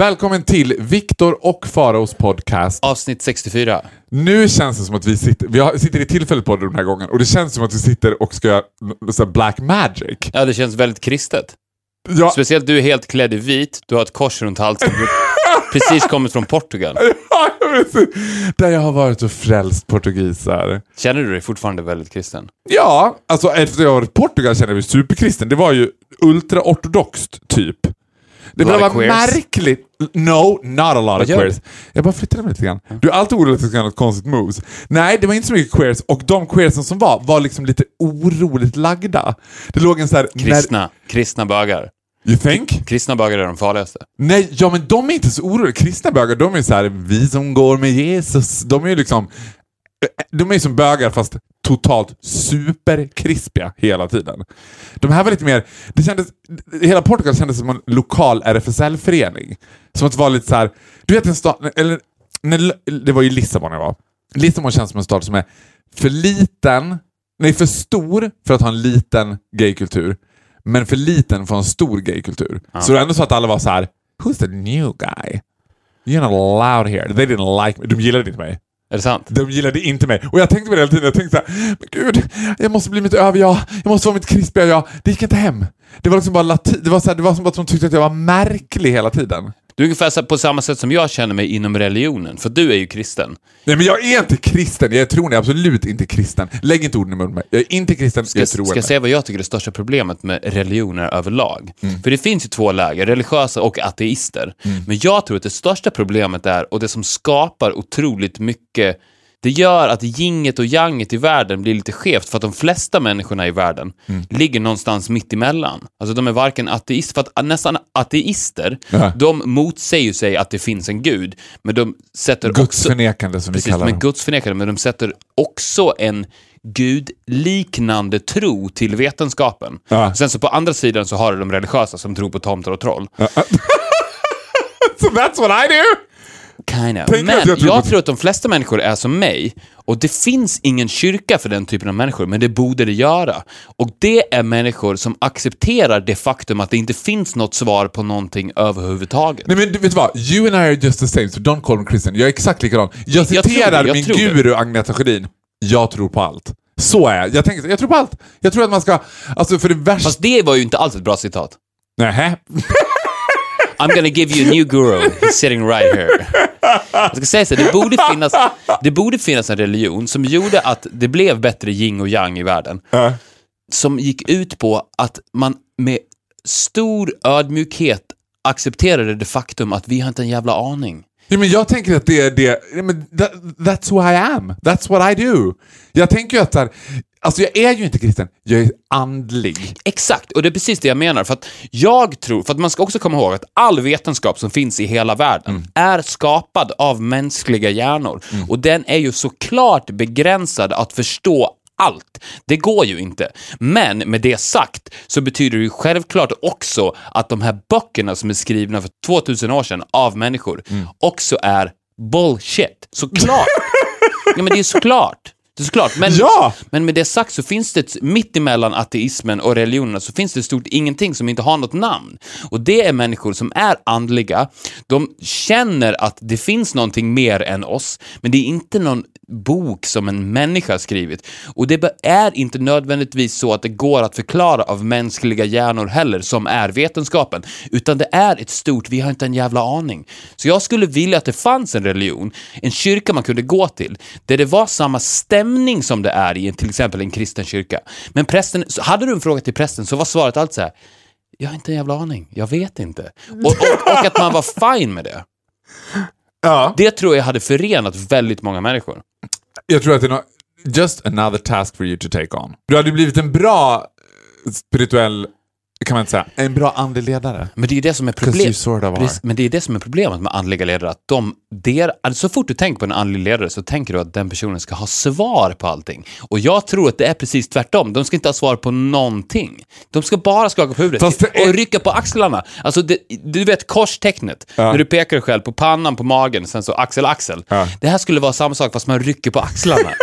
Välkommen till Viktor och Faraos podcast. Avsnitt 64. Nu känns det som att vi sitter, vi har, sitter i tillfället på den här gången och det känns som att vi sitter och ska göra så black magic. Ja, det känns väldigt kristet. Ja, Speciellt du är helt klädd i vit, du har ett kors runt halsen. Precis kommit från Portugal. där jag har varit och frälst portugiser. Känner du dig fortfarande väldigt kristen? Ja, alltså efter jag har varit i Portugal känner jag mig superkristen. Det var ju ultraortodoxt typ. Det bara var queers? märkligt. No, not a lot of queers. Jag bara flyttade mig lite grann. Du är alltid orolig att det ska göra något konstigt moves. Nej, det var inte så mycket queers och de queersen som var, var liksom lite oroligt lagda. Det låg en så här... Kristna. Kristna bögar. You think? Kristna bögar är de farligaste. Nej, ja men de är inte så oroliga. Kristna bögar, de är så här, vi som går med Jesus. De är ju liksom, de är som bögar fast totalt superkrispiga hela tiden. De här var lite mer, det kändes, hela Portugal kändes som en lokal RFSL-förening. Som att det var lite så här, du vet en stad, eller när, det var ju Lissabon jag var. Lissabon känns som en stad som är för liten, nej för stor för att ha en liten gaykultur, men för liten för en stor gaykultur. Så det var ändå så att alla var så här: Who's the new guy? You're not allowed here. They didn't like me. De gillade inte mig. Är det sant? De gillade inte mig. Och jag tänkte på det hela tiden. Jag tänkte så här, men gud, jag måste bli mitt över-jag. Jag måste vara mitt krispiga jag. Det gick inte hem. Det var liksom bara latin. det var, så här, det var som att de tyckte att jag var märklig hela tiden. Du är ungefär på samma sätt som jag känner mig inom religionen, för du är ju kristen. Nej men jag är inte kristen. Jag. Jag är absolut inte kristen. Lägg inte orden i munnen. Jag är inte kristen. Ska, jag är ska jag säga vad jag tycker är det största problemet med religioner överlag? Mm. För det finns ju två läger, religiösa och ateister. Mm. Men jag tror att det största problemet är, och det som skapar otroligt mycket det gör att yinget och yanget i världen blir lite skevt för att de flesta människorna i världen Mm. ligger någonstans mitt emellan. Alltså de är varken ateister, för att nästan ateister, Ja. de motsäger sig att det finns en gud, men de sätter också... Gudsförnekande som vi Precis, kallar men det. gudsförnekare, men de sätter också en gudliknande tro till vetenskapen. Ja. Sen så på andra sidan så har du de religiösa som tror på tomtar och troll. So that's what I do! Kind of. Tänk Men jag jag, tror tror, på- att de flesta människor är som mig. Och det finns ingen kyrka för den typen av människor, men det borde det göra. Och det är människor som accepterar det faktum att det inte finns något svar på någonting överhuvudtaget. Nej men vet du vad? You and I are just the same, so don't call me Christian. Jag är exakt likadan. Jag Jag tror citerar det, jag min tror det. guru Agneta Sjödin. Jag tror på allt. Så är jag. Jag, tänker, jag tror på allt. Jag tror att man ska... Alltså för det värsta... Fast det var ju inte alls ett bra citat. Nähä? I'm gonna give you a new guru. He's sitting right here. Jag ska säga så, det borde, finnas, det borde finnas en religion som gjorde att det blev bättre yin och yang i världen. Ja. Som gick ut på att man med stor ödmjukhet accepterade det faktum att vi har inte en jävla aning. Ja, men jag tänker att det är det... ja, Men that, that's who I am. That's what I do. Jag tänker ju att så här, Alltså jag är ju inte kristen. Jag är andlig. Exakt, och det är precis det jag menar. För att jag tror, för att man ska också komma ihåg att all vetenskap som finns i hela världen är skapad av mänskliga hjärnor. Och den är ju såklart begränsad att förstå allt. Det går ju inte. Men med det sagt så betyder det ju självklart också att de här böckerna som är skrivna för 2000 år sedan av människor också är bullshit. Såklart. ja, men det är såklart. Det är såklart. Men, Ja! men med det sagt så finns det, ett- mitt emellan ateismen och religionerna, så finns det stort ingenting som inte har något namn. Och det är människor som är andliga, de känner att det finns någonting mer än oss, men det är inte någon bok som en människa har skrivit. Och det är inte nödvändigtvis så att det går att förklara av mänskliga hjärnor heller, som är vetenskapen, utan det är ett stort, vi har inte en jävla aning. Så jag skulle vilja att det fanns en religion, en kyrka man kunde gå till, där det var samma stämning som det är i till exempel en kristen kyrka. Men prästen, hade du en fråga till prästen så var svaret alltid så här, jag har inte en jävla aning, jag vet inte. Och, och, och att man var fine med det. Ja. Det tror jag hade förenat väldigt många människor. Jag tror att det är no just another task for you to take on. Du hade blivit en bra spirituell, kan man inte säga, en bra andlig ledare. Men det är det som är problemet. sort of Men det är det som är problemet med andliga ledare. Att de, der, alltså så fort du tänker på en andlig ledare så tänker du att den personen ska ha svar på allting. Och jag tror att det är precis tvärtom. De ska inte ha svar på någonting. De ska bara skaka på huvudet är- och rycka på axlarna. Alltså, det, du vet korstecknet. Ja. När du pekar dig själv på pannan, på magen, sen så axel, axel. Ja. Det här skulle vara samma sak fast man rycker på axlarna.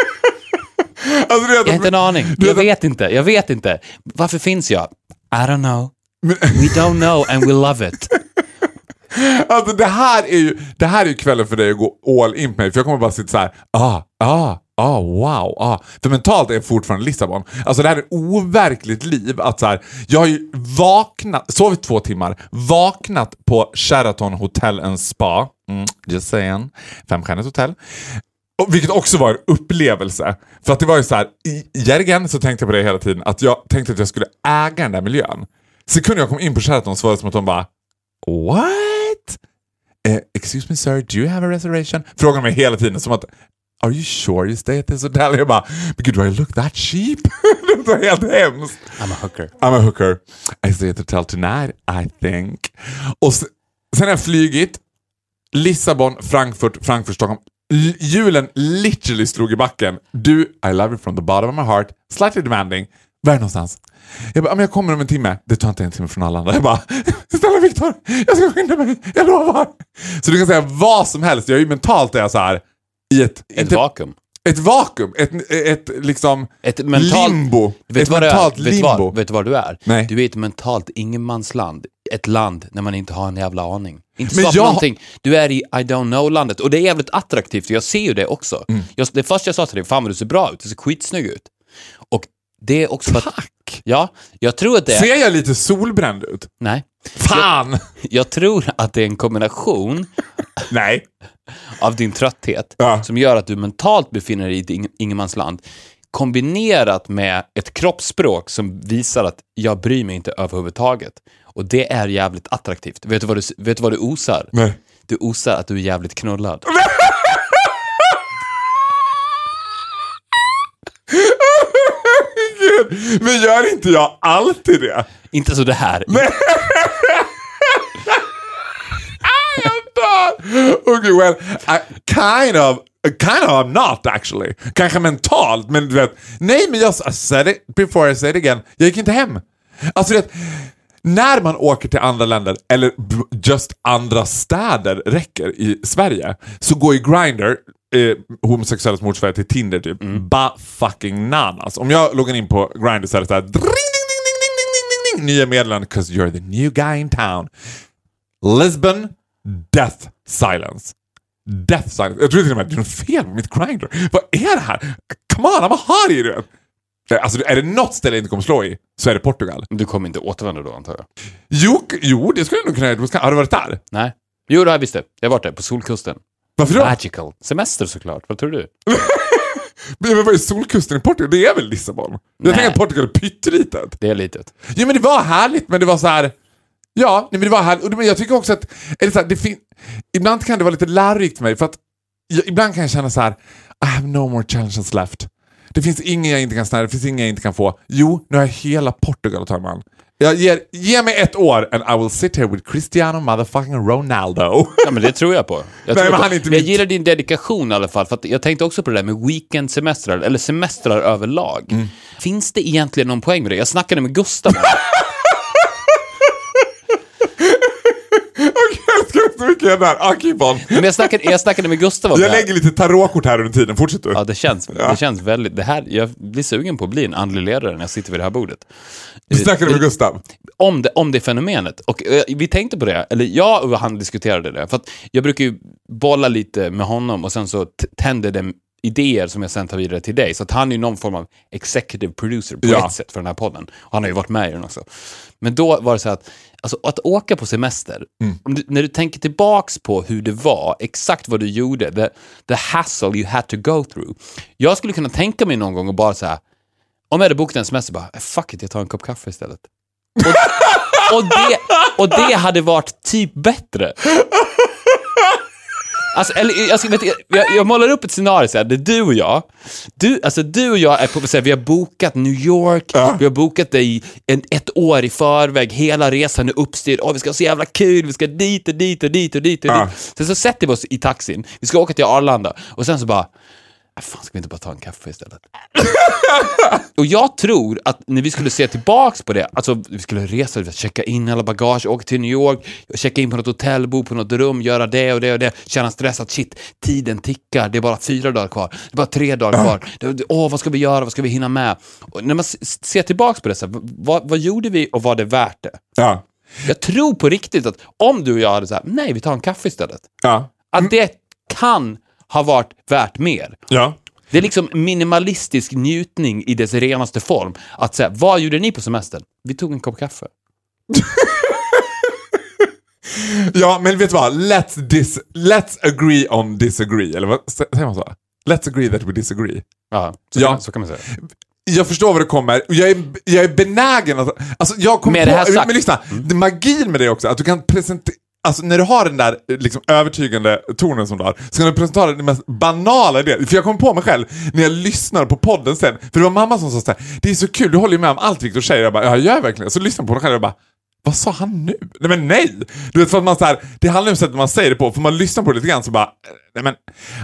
Alltså, du vet, Jag har inte en aning. Du Jag vet inte. Jag vet inte. Varför finns jag? I don't know. We don't know and we love it. Alltså det här, är ju, det här är ju kvällen för dig att gå all in på mig. För jag kommer bara sitta så här. ah, ah, ah, wow, ah. För mentalt är jag fortfarande Lissabon. Alltså det här är ett overkligt liv. Att så här, jag har ju vaknat, sovit två timmar, vaknat på Sheraton Hotel and Spa. Mm, just saying. Femstjärnigt hotell. Och, vilket också var en upplevelse. För att det var ju så här, i Järgen så tänkte jag på det hela tiden, att jag tänkte att jag skulle äga den där miljön. Sekunden jag kom in på Sheraton så var det som att de bara What? Eh, excuse me sir, do you have a reservation? Frågar mig hela tiden som att Are you sure you stay at this hotel? Jag bara, men gud do I look that cheap? det var helt hemskt. I'm a hooker. I'm a hooker. I stay at the hotel tonight, I think. Och sen, sen har jag flygit Lissabon, Frankfurt, Frankfurt, Stockholm. Julen literally slog i backen. Du, I love you from the bottom of my heart. Slightly demanding. Var är någonstans? Jag bara, men jag kommer om en timme. Det tar inte en timme från alla andra. Jag bara, snälla Viktor, jag ska skynda mig, jag lovar. Så du kan säga vad som helst. Jag är ju mentalt är jag så här i ett... Ett inte- vakuum. ett vakuum, ett, ett liksom Ett mentalt, limbo. Vet ett mentalt Vet du limbo. vet du vad du är? Nej. Du är ett mentalt ingenmansland. Ett land när man inte har en jävla aning. Inte Men jag- någonting. Du är i I don't know-landet. Och det är jävligt attraktivt, jag ser ju det också. Mm. Jag, det första jag sa till dig, fan vad du ser bra ut, du ser skitsnygg ut. Och det är också för att... Tack! Ja, jag tror att det är... Ser jag lite solbränd ut? Nej. Fan! Jag tror att det är en kombination Nej. av din trötthet Ja. som gör att du mentalt befinner dig i ingenmansland kombinerat med ett kroppsspråk som visar att jag bryr mig inte överhuvudtaget. Och det är jävligt attraktivt. Vet du vad du, vet du, vad du osar? Nej. Du osar att du är jävligt knullad. Men gör inte jag alltid det? Inte så det här. Okay, well, I kind of, kind of I'm not actually. Kanske mentalt, men du vet. Nej, men jag I said it before I said it again. Jag gick inte hem. Alltså du vet, när man åker till andra länder eller just andra städer räcker i Sverige så går ju Grindr eh, homosexuellas motsvarighet till Tinder typ. Mm. Ba fucking nanas. Om jag loggar in på Grindr så är det såhär dring, ding, ding, ding, ding, ding, ding, nya meddelanden 'cause you're the new guy in town. Lisbon, death silence. Death silence. Jag tror till och med att det är något fel med mitt Grindr. Vad är det här? Come on, I'm a hottie du. Nej, Alltså, är det något ställe jag inte kommer slå i så är det Portugal. Du kommer inte återvända då antar jag? Jo, jo det skulle jag nog kunna göra. Har du varit där? Nej. Jo, det har jag visst det. Jag har varit där, på Solkusten. Varför då? Magical. Semester såklart. Vad tror du? Men vad är Solkusten i Portugal? Det är väl Lissabon? Jag Nej. tänker att Portugal är pyttelitet. Det är litet. Jo men det var härligt, men det var så här. Ja, men det var härligt. Men jag tycker också att, eller så här, det fin- ibland kan det vara lite lärorikt för mig, för att jag, ibland kan jag känna så här: I have no more challenges left. Det finns ingen jag inte kan snära, det finns ingen jag inte kan få. Jo, nu har jag hela Portugal att ta mig an. Jag ger, ge mig ett år and I will sit here with Cristiano motherfucking Ronaldo. Ja, men det tror jag på. Jag, Nej, tror men på. han är inte jag mitt. gillar din dedikation i alla fall, för jag tänkte också på det där med weekendsemestrar, eller semestrar överlag. Mm. Finns det egentligen någon poäng med det? Jag snackade med Gustav det. Okej, jag där. Ah, keep on. Men jag snackade, jag snackade med Gustav om Jag det här. lägger lite tarotkort här under tiden, fortsätt du. Ja, det känns, det känns väldigt... Det här, jag blir sugen på att bli en andlig ledare när jag sitter vid det här bordet. Du snackade med Gustav. om det, om det fenomenet. Och eh, vi tänkte på det, eller jag och han diskuterade det, för att jag brukar ju bolla lite med honom och sen så t- tänder det idéer som jag sen tar vidare till dig. Så att han är någon form av executive producer på Ja. ett sätt för den här podden. Och han har ju varit med i den också. Men då var det så att, alltså att åka på semester, om du, när du tänker tillbaks på hur det var, exakt vad du gjorde, the, the hassle you had to go through. Jag skulle kunna tänka mig någon gång och bara så här, om jag hade bokat en semester, bara, "Eh, fuck it, jag tar en kopp kaffe istället. Och, och, det, och det hade varit typ bättre. Alltså, eller, jag, ska, vet, jag, jag målar upp ett scenario så här, där du och jag, du, alltså, du och jag är på, så här, vi har bokat New York, vi har bokat det i en, ett år i förväg, hela resan är uppstyrd, Åh, vi ska ha så jävla kul, vi ska dit och dit och dit och dit och dit. Sen så sätter vi oss i taxin, vi ska åka till Arlanda. Och sen så bara, "Ah, fan ska vi inte bara ta en kaffe istället? Och jag tror att när vi skulle se tillbaks på det, alltså vi skulle resa, checka in alla bagage, åka till New York, checka in på något hotell, bo på något rum, göra det och det och det, känna stress att shit, tiden tickar, det är bara fyra dagar kvar, det är bara tre dagar kvar, åh vad ska vi göra, vad ska vi hinna med? Och när man ser tillbaks på det, så här, vad, vad gjorde vi och var det värt det? Ja. Jag tror på riktigt att om du och jag hade sagt nej, vi tar en kaffe istället. Ja. Att det kan ha varit värt mer. Ja. Det är liksom minimalistisk njutning i dess renaste form. Att säga, vad gjorde ni på semestern? Vi tog en kopp kaffe. Ja, men vet du vad? Let's, dis let's agree on disagree. Eller vad säger man så? Let's agree that we disagree. Ja, så, Ja. Kan, så kan man säga. Jag förstår vad det kommer. Jag är, jag är benägen att... Alltså jag kommer Med på, det här sagt- Mm. Men lyssna, det magin med det också att du kan presentera... Alltså när du har den där eh, liksom, övertygande tonen som du har, så kan du presentera den mest banala idén. För jag kom på mig själv när jag lyssnade på podden sen, för det var mamma som sa såhär, det är så kul, du håller ju med om allt Viktor säger. Jag bara, ja jag gör verkligen det. Så lyssnade jag på mig själv och bara, vad sa han nu? Nej men nej! Du vet för att man så här, det handlar om sättet man säger det på, för man lyssnar på det lite grann så bara, eh, nej men.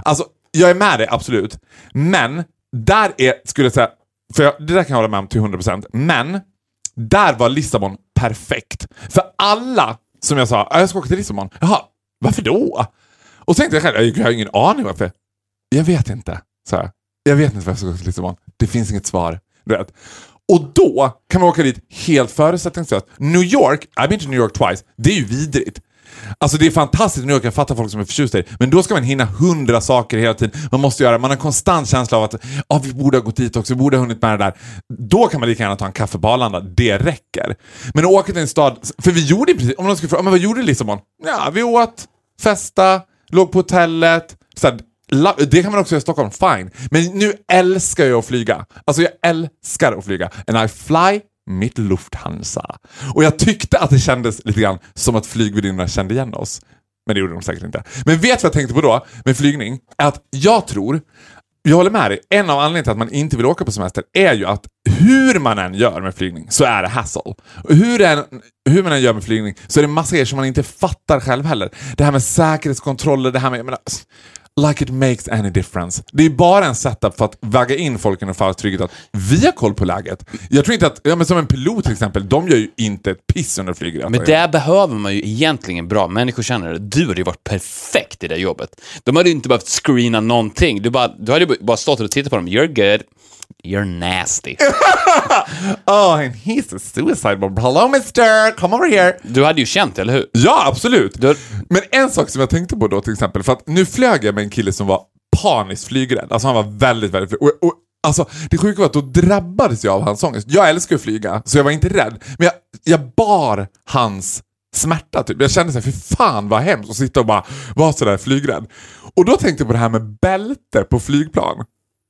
Alltså, jag är med dig absolut. Men, där är, skulle jag säga, för jag, det där kan jag hålla med om till 100%, men där var Lissabon perfekt. För alla som jag sa, ah, jag ska åka till Lissabon. Jaha, varför då? Och så tänkte jag själv, jag har ingen aning varför. Jag vet inte, sa jag. Jag vet inte varför jag ska åka till Lissabon. Det finns inget svar. Du vet. Och då kan man åka dit helt förutsättningslöst. New York, I've been to New York twice, det är ju vidrigt. Alltså det är fantastiskt nu New jag fattar folk som är förtjusta i det. Men då ska man hinna hundra saker hela tiden. Man måste göra, man har en konstant känsla av att ah, vi borde ha gått dit också, vi borde ha hunnit med det där. Då kan man lika gärna ta en kaffe på Arlanda, det räcker. Men att åka till en stad, för vi gjorde i princip, om någon skulle fråga, ah, men vad gjorde du i Lissabon? Ja, vi åt, festa, låg på hotellet. Så här, det kan man också göra i Stockholm, fine. Men nu älskar jag att flyga. Alltså jag älskar att flyga. And I fly mitt Lufthansa. Och jag tyckte att det kändes lite grann som att flygvärdinnorna kände igen oss. Men det gjorde de säkert inte. Men vet du vad jag tänkte på då med flygning? Att jag tror, jag håller med dig, en av anledningarna till att man inte vill åka på semester är ju att hur man än gör med flygning så är det hassle. Och hur, än, hur man än gör med flygning så är det massa grejer som man inte fattar själv heller. Det här med säkerhetskontroller, det här med... Jag menar, Like it makes any difference. Det är bara en setup för att väga in folk i en trygghet att vi har koll på läget. Jag tror inte att, ja men som en pilot till exempel, de gör ju inte ett piss under flygresan. Men där behöver man ju egentligen bra människokännare. Du hade ju varit perfekt i det jobbet. De hade ju inte behövt screena någonting. Du, bara, du hade ju bara stått och tittat på dem. You're good. You're nasty. Oh, and he's a suicide bomb. Hello mister, come over here. Du hade ju känt, eller hur? Ja, absolut. Du- Men en sak som jag tänkte på då till exempel, för att nu flög jag med en kille som var paniskt flygrädd. Alltså han var väldigt, väldigt flyg. Och, och, alltså, det sjuka var att då drabbades jag av hans ångest. Jag älskar att flyga, så jag var inte rädd. Men jag, jag bar hans smärta typ. Jag kände såhär, fy fan vad hemskt att sitta och bara vara sådär flygrädd. Och då tänkte jag på det här med bälte på flygplan.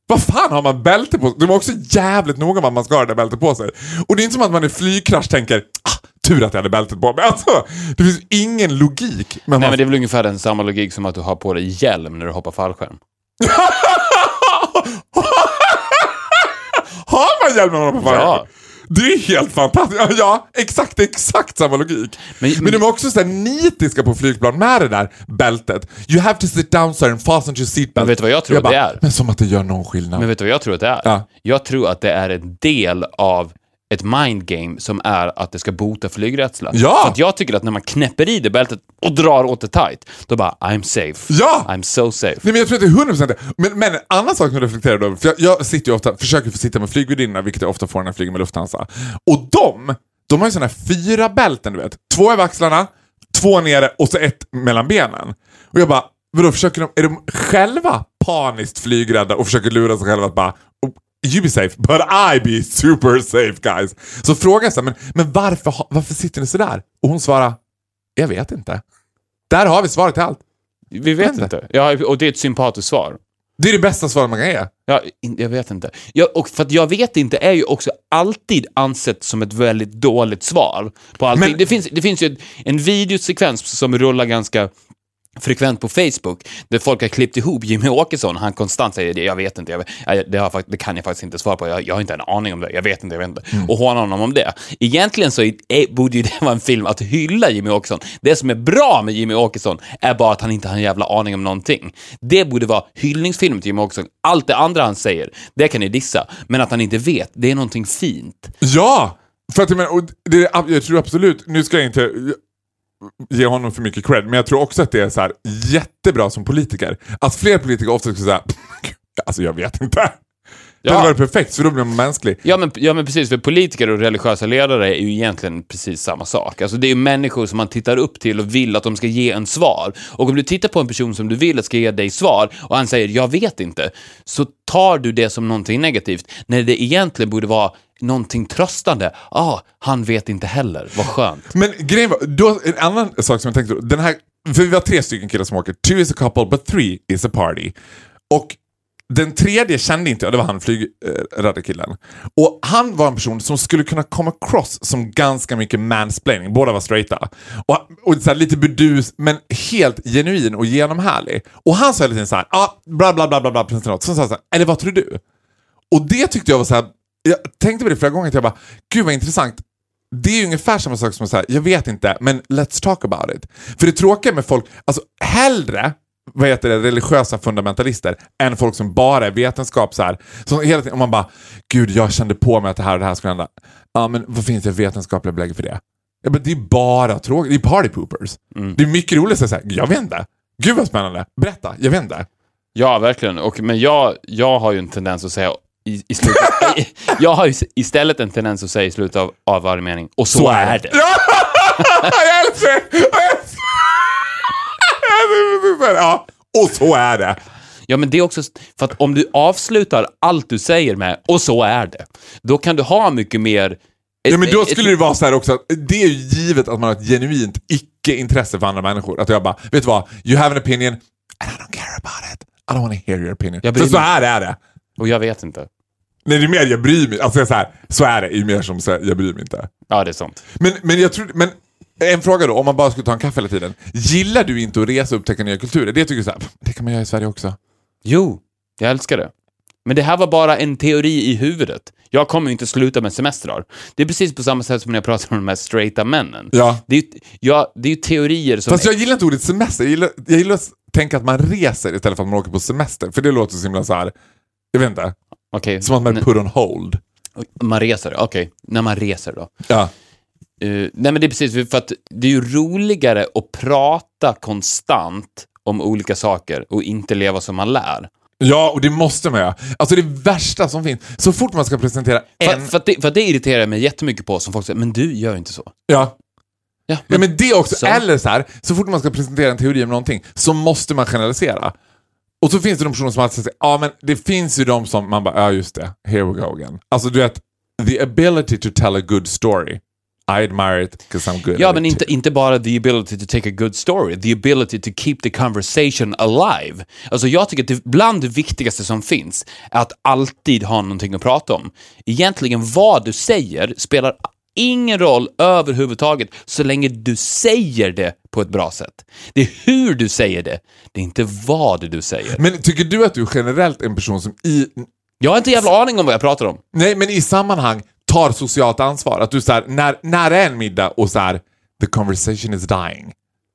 Vad fan har man bälte på De är också jävligt noga med att man ska ha det bältet på sig. Och det är inte som att man i flygkrasch tänker ah, tur att jag hade bältet på mig. Alltså, det finns ingen logik. Men Nej, man... men det är väl ungefär den samma logik som att du har på dig hjälm när du hoppar fallskärm. har man hjälm när man hoppar Ja. Det är helt fantastiskt. Ja, Ja, exakt, exakt samma logik. Men- Men, de är också så nitiska på flygplan med det där bältet. You have to sit down sir and fasten your seatbelt. Men vet du vad jag tror bara, det är? Men som att det gör någon skillnad. Men vet du vad jag tror att det är? Ja. Jag tror att det är en del av ett mindgame som är att det ska bota flygrädsla. Ja! För att jag tycker att när man knäpper i det bältet och drar åt det tight, då bara I'm safe. Ja! I'm so safe. Nej men jag tror att det är 100% det. Men, men en annan sak som jag reflekterar över, för jag, jag sitter ju ofta, försöker få sitta med flygvärdinnorna, vilket jag ofta får när jag flyger med Lufthansa. Och de, de har ju sådana här fyra bälten du vet. Två över axlarna, två nere och så ett mellan benen. Och jag bara, vadå försöker de, är de själva paniskt flygrädda och försöker lura sig själva att bara "Oh, You be safe, but I be super safe guys. Så frågar jag så här, men, men varför, varför sitter ni sådär? Och hon svarar, jag vet inte. Där har vi svaret till allt. Vi vet Vänta. inte. Ja, och det är ett sympatiskt svar. Det är det bästa svaret man kan ge. Ja, jag vet inte. Ja, och för att jag vet inte är ju också alltid ansett som ett väldigt dåligt svar på allting. Men- Det, finns, det finns ju en videosekvens som rullar ganska frekvent på Facebook, där folk har klippt ihop Jimmy Åkesson, han konstant säger det, jag vet inte, jag vet, det, har, det kan jag faktiskt inte svara på, jag, jag har inte en aning om det, jag vet inte, jag vet inte. Och håna honom om det. Egentligen så är, borde ju det vara en film att hylla Jimmy Åkesson. Det som är bra med Jimmy Åkesson är bara att han inte har en jävla aning om någonting. Det borde vara hyllningsfilm till Jimmy Åkesson. Allt det andra han säger, det kan ni dissa, men att han inte vet, det är någonting fint. Ja! För att menar, och det, jag tror absolut, nu ska jag inte ge honom för mycket cred, men jag tror också att det är så här jättebra som politiker. Att fler politiker ofta skulle säga, alltså jag vet inte. Det Ja. hade varit perfekt, för då blir man mänsklig. Ja men, ja men precis, för politiker och religiösa ledare är ju egentligen precis samma sak. Alltså det är ju människor som man tittar upp till och vill att de ska ge en svar. Och om du tittar på en person som du vill att ska ge dig svar och han säger “jag vet inte”, så tar du det som någonting negativt, när det egentligen borde vara någonting tröstande. Ah, han vet inte heller, vad skönt. Men grejen var, då, en annan sak som jag tänkte, den här, för vi var tre stycken killar som åker. Two is a couple, but three is a party. Och den tredje kände inte jag, det var han flygrädda killen. Och han var en person som skulle kunna komma cross som ganska mycket mansplaining. Båda var straighta. Och, och så här, lite burdus, men helt genuin och genomhärlig. Och han sa lite så såhär, ah, bla bla bla bla bla, något. Så sa han så här, eller vad tror du? Och det tyckte jag var så här jag tänkte på det flera gånger, att jag bara, gud vad intressant. Det är ju ungefär samma sak som att säga, jag vet inte, men let's talk about it. För det tråkiga med folk, alltså hellre vad heter det, religiösa fundamentalister än folk som bara är vetenskap så här. Som hela tiden, om man bara, gud jag kände på mig att det här och det här skulle hända. Ja men vad finns det vetenskapliga belägg för det? Ja, men det är bara tråkigt, det är party poopers. Det är mycket roligt att säga, jag vet inte. Gud vad spännande, berätta, jag vet inte. Ja, verkligen. Och, men jag, jag har ju en tendens att säga i, i slutet, jag har ju istället en tendens att säga i slutet av, av varje mening, och så, är det. Ja! jag älskar! Ja, och så är det. Ja, men det är också för att om du avslutar allt du säger med “och så är det”, då kan du ha mycket mer... Ja, men då ett- skulle det vara så här också, att det är ju givet att man har ett genuint icke-intresse för andra människor. Att jag bara, vet du vad? You have an opinion, and I don't care about it. I don't want to hear your opinion. För så här är det. Och jag vet inte. Nej, det är mer jag bryr mig. Alltså så här, så är det. är ju mer som så här, jag bryr mig inte. Ja, det är sant. Men, men jag tror, men en fråga då, om man bara skulle ta en kaffe hela tiden. Gillar du inte att resa och upptäcka nya kulturer? Det tycker jag så här, det kan man göra i Sverige också. Jo, jag älskar det. Men det här var bara en teori i huvudet. Jag kommer ju inte sluta med semestrar. Det är precis på samma sätt som när jag pratar om de här straighta männen. Ja. Det är ju, ja, det är ju teorier som... Fast jag gillar inte ordet semester. Jag gillar, jag gillar att tänka att man reser istället för att man åker på semester. För det låter så himla så här. Jag vet inte, Okej, som att man är put on hold. man reser, okej. När man reser då. Ja. Eh, nej men det är precis, för att det är ju roligare att prata konstant om olika saker och inte leva som man lär. Ja, och det måste man göra. Alltså det värsta som finns, så fort man ska presentera För, en... för, att det, för att det irriterar mig jättemycket på, som folk säger, men du gör inte så. Ja. Ja, Ja, men det också. Så. Eller så här, så fort man ska presentera en teori om någonting så måste man generalisera. Och så finns det de personer som alltid säger, ja men det finns ju de som man bara, ja just det, here we go again. Alltså du vet, the ability to tell a good story. I admire it because I'm good Ja, men inte, inte bara the ability to take a good story, the ability to keep the conversation alive. Alltså jag tycker att det, bland det viktigaste som finns är att alltid ha någonting att prata om. Egentligen vad du säger spelar ingen roll överhuvudtaget så länge du säger det på ett bra sätt. Det är hur du säger det, det är inte vad du säger. Men tycker du att du är generellt en person som i, Jag har inte jävla aning om vad jag pratar om. nej men i sammanhang tar socialt ansvar? Att du så här, när, när är en middag och så här, the conversation is dying.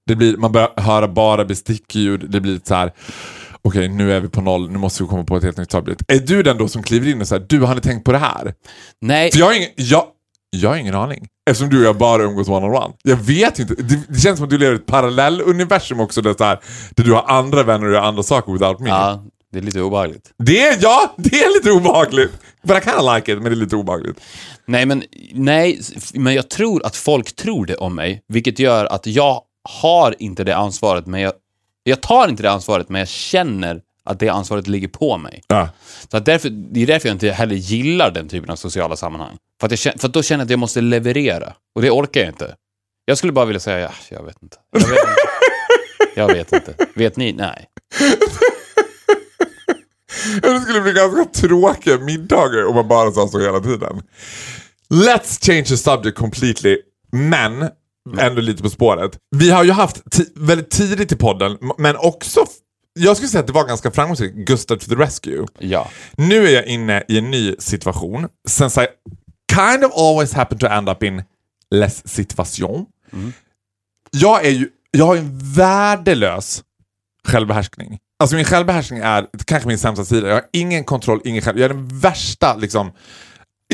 Det blir, man börjar höra bara bestickljud, det blir så här. okej nu är vi på noll, nu måste vi komma på ett helt nytt subject. Är du den då som kliver in och säger, du har ni tänkt på det här? Nej, För jag ingen, jag, jag har ingen aning. Eftersom du och jag bara umgås one on one. Jag vet inte. Det, det känns som att du lever i ett parallelluniversum också där, så här, där du har andra vänner och gör andra saker without me. ja, det är lite obehagligt. Det är, ja, det är lite obehagligt. But I kinda like it, men det är lite obehagligt. Nej, men, nej, men jag tror att folk tror det om mig, vilket gör att jag har inte det ansvaret, men jag, jag tar inte det ansvaret, men jag känner att det ansvaret ligger på mig. Ja. Så att därför, det är därför jag inte heller gillar den typen av sociala sammanhang. För att, jag, för att då känner jag att jag måste leverera, och det orkar jag inte. Jag skulle bara vilja säga, ja, jag vet inte. Jag vet inte. Jag vet inte. Vet ni? Nej. Det skulle bli ganska tråkiga middagar om man bara sa så hela tiden. Let's change the subject completely, men ändå lite på spåret. Vi har ju haft väldigt tidigt i podden, men också, jag skulle säga att det var ganska framgångsrikt, Gustav to the rescue. Ja. Nu är jag inne i en ny situation. I kind of always happen to end up in less situation. Mm. Jag är ju, jag har ju en värdelös självbehärskning. Alltså min självbehärskning är kanske min sämsta sida. Jag har ingen kontroll, ingen själv. Jag är den värsta liksom.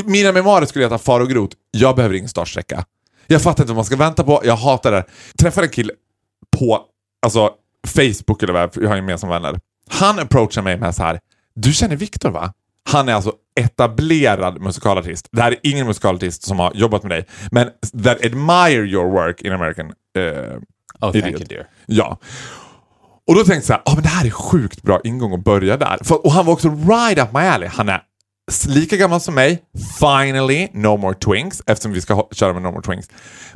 I Mina memoarer skulle heta Far och Grot. Jag behöver ingen startsträcka. Jag fattar inte vad man ska vänta på. Jag hatar det. Träffade en kille på alltså, Facebook eller vad, jag har gemensamma vänner. Han approachar mig med så här. Du känner Viktor va? Han är alltså etablerad musikalartist. Det här är ingen musikalartist som har jobbat med dig, men that admire your work in American eh, Oh, thank Idiot. you dear. Ja. Och då tänkte jag så här, ah, men det här är sjukt bra ingång att börja där. För, och han var också right up my alley. Han är lika gammal som mig. Finally, no more twinks, eftersom vi ska ha, köra med no more twinks.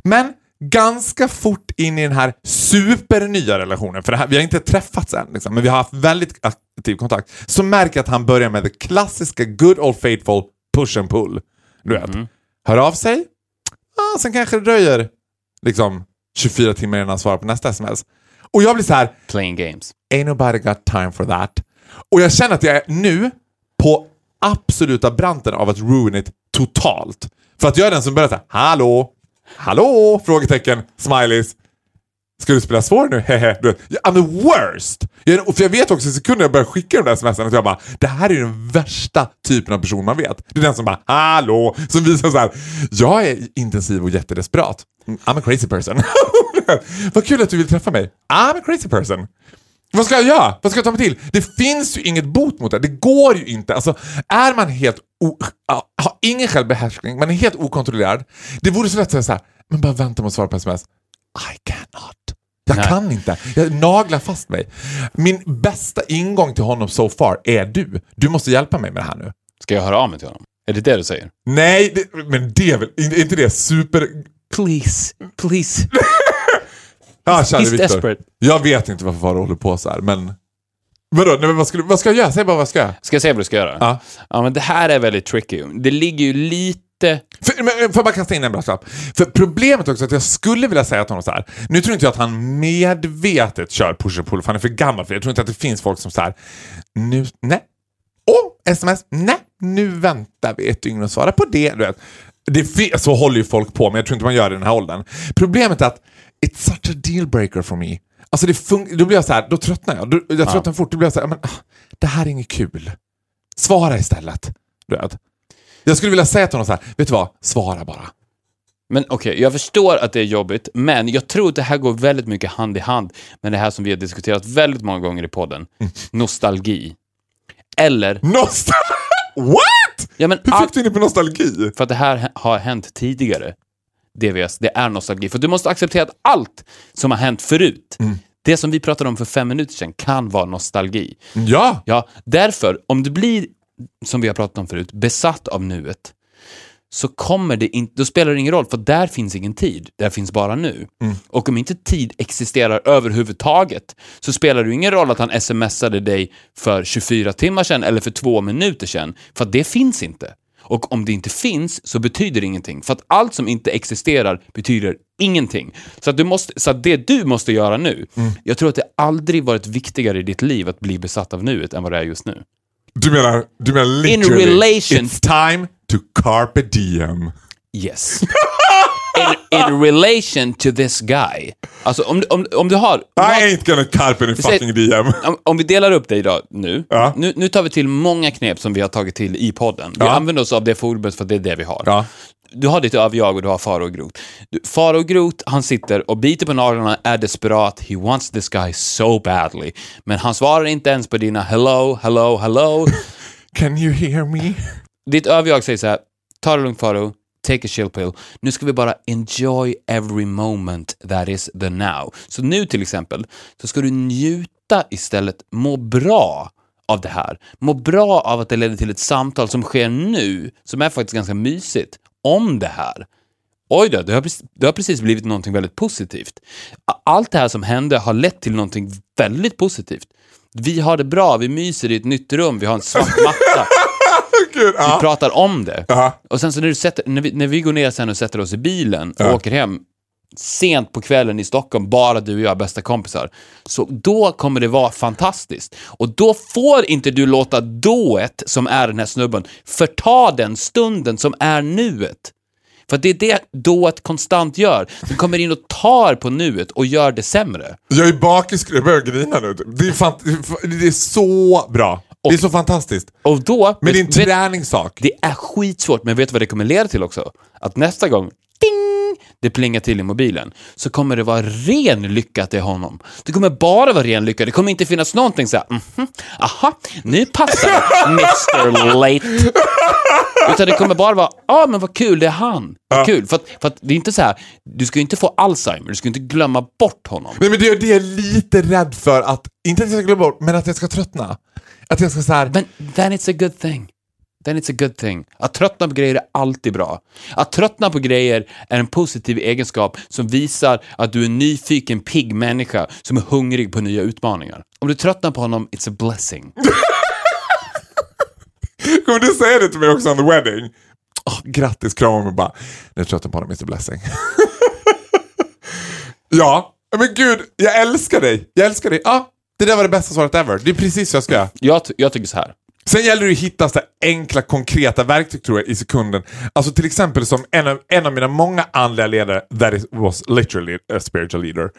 Men ganska fort in i den här supernya relationen, för här, vi har inte träffats än, liksom, men vi har haft väldigt aktiv kontakt, så märker jag att han börjar med det klassiska good old faithful push and pull. Du vet, hör av sig, ah, sen kanske det dröjer liksom 24 timmar innan han svarar på nästa sms. Och jag blir så här, Playing games. ain't nobody got time for that. Och jag känner att jag är nu på absoluta branten av att ruin it totalt. För att jag är den som börjar säga hallå, hallå, frågetecken, smileys. Ska du spela svår nu? Hehe. I'm the worst! Jag, för jag vet också i sekunden jag börjar skicka de där smsen att jag bara, det här är ju den värsta typen av person man vet. Det är den som bara, hallå, som visar så här, jag är intensiv och jättedesperat. I'm a crazy person. Vad kul att du vill träffa mig. I'm a crazy person. Vad ska jag göra? Vad ska jag ta mig till? Det finns ju inget bot mot det. Det går ju inte. Alltså, är man helt ingen självbehärskning, man är helt okontrollerad. Det vore så lätt att säga så här, men bara vänta med att svara på sms. I cannot. Jag Nej. kan inte. Jag naglar fast mig. Min bästa ingång till honom so far är du. Du måste hjälpa mig med det här nu. Ska jag höra av mig till honom? Är det det du säger? Nej, det, men det är väl är inte det super... Please, please. Ah, He's Viktor. desperate. Jag vet inte varför Farao håller på så här, men... Vadå? Nej, men vad, ska du, vad ska jag göra? Säg bara vad ska jag göra? Ska jag säga vad du ska göra? Ja. Ja, men det här är väldigt tricky. Det ligger ju lite... För, men, får jag bara kasta in en brasklapp? För problemet också är att jag skulle vilja säga till honom så här. Nu tror inte jag att han medvetet kör push and pull, för han är för gammal för det. Jag tror inte att det finns folk som så här. Nu, nej. Och sms, nej. Nu väntar vi ett dygn och svarar på det. Du vet. det så håller ju folk på, men jag tror inte man gör det i den här åldern. Problemet är att it's such a deal breaker for me. Alltså det fun- då blir jag så här, då tröttnar jag. Då, jag tröttnar fort, då blir jag så här, men, ah, det här är inget kul. Svara istället. Du vet. Jag skulle vilja säga till honom så här, vet du vad? Svara bara. Men okej, jag förstår att det är jobbigt, men jag tror att det här går väldigt mycket hand i hand med det här som vi har diskuterat väldigt många gånger i podden. Mm. Nostalgi. Eller, Nostal... What? ja men Hur fick du in på nostalgi? för att det här har hänt tidigare. DVS, det är nostalgi. För du måste acceptera att allt som har hänt förut, Mm. det som vi pratade om för fem minuter sedan, kan vara nostalgi. Ja. Ja, därför, om du blir, som vi har pratat om förut, besatt av nuet, så kommer det inte, då spelar det ingen roll, för där finns ingen tid, där finns bara nu. Och om inte tid existerar överhuvudtaget, så spelar det ingen roll att han smsade dig för 24 timmar sedan eller för två minuter sedan, för det finns inte. Och om det inte finns så betyder det ingenting, för att allt som inte existerar betyder ingenting. Så att, du måste, så det du måste göra nu, jag tror att det aldrig varit viktigare i ditt liv att bli besatt av nuet än vad det är just nu. Du menar, du menar literally, relation- it's time to carpe diem. Yes. In, in relation to this guy. Alltså om, om, om du har... I ain't gonna carpe any säger- fucking diem. Om, om vi delar upp dig idag nu, Ja. nu. Nu tar vi till många knep som vi har tagit till i podden. Vi Ja. använder oss av det forumet för att det är det vi har. Ja. Du har ditt överjag och du har Faro Groth. Faro Groth, han sitter och biter på naglarna, är desperat, he wants this guy so badly. Men han svarar inte ens på dina hello, hello, hello. Can you hear me? Ditt överjag säger så här, ta det lugnt Faro, take a chill pill. Nu ska vi bara enjoy every moment that is the now. Så nu till exempel, så ska du njuta istället, må bra av det här. Må bra av att det leder till ett samtal som sker nu, som är faktiskt ganska mysigt, om det här. Oj då, det har, precis- det har precis blivit någonting väldigt positivt. Allt det här som hände har lett till någonting väldigt positivt. Vi har det bra, vi myser i ett nytt rum, vi har en svart matta. Vi ja. pratar om det. Ja. Och sen så när, du sätter, när, vi, när vi går ner sen och sätter oss i bilen och åker hem sent på kvällen i Stockholm, bara du och jag, bästa kompisar, så då kommer det vara fantastiskt. Och då får inte du låta dået, som är den här snubben, förta den stunden som är nuet. För det är det dået konstant gör. Den kommer in och tar på nuet och gör det sämre. Jag är bakis, jag börjar grina nu. Det är, fant- det är så bra. Det är så fantastiskt. Och då... Men det är en träningssak. Det är skitsvårt, men vet du vad det kommer leda till också? Att nästa gång, ding, det plingar till i mobilen, så kommer det vara ren lycka till honom. Det kommer bara vara ren lycka. Det kommer inte finnas någonting så här, mhm, aha, nu passar Mr Late. Utan det kommer bara vara, ja ah, men vad kul, det är han. Vad kul. För att, för att det är inte så här, du ska ju inte få Alzheimer, du ska inte glömma bort honom. Nej, men det är det jag är lite rädd för att, inte att jag ska glömma bort, men att jag ska tröttna. Att jag ska så här, Men then it's a good thing. Then it's a good thing. Att tröttna på grejer är alltid bra. Att tröttna på grejer är en positiv egenskap som visar att du är en nyfiken, pigg människa som är hungrig på nya utmaningar. Om du tröttnar på honom, it's a blessing. kommer du säga det till mig också on the wedding? Oh, grattis, krama mig bara. Nu är jag trött på honom, Mr Blessing. ja, men gud, jag älskar dig. Jag älskar dig. Ja, det där var det bästa svaret ever. Det är precis så jag ska göra. Jag, jag tycker så här. Sen gäller det att hitta så enkla, konkreta verktyg tror jag i sekunden. Alltså till exempel som en av, en av mina många andliga ledare, that is, was literally a spiritual leader,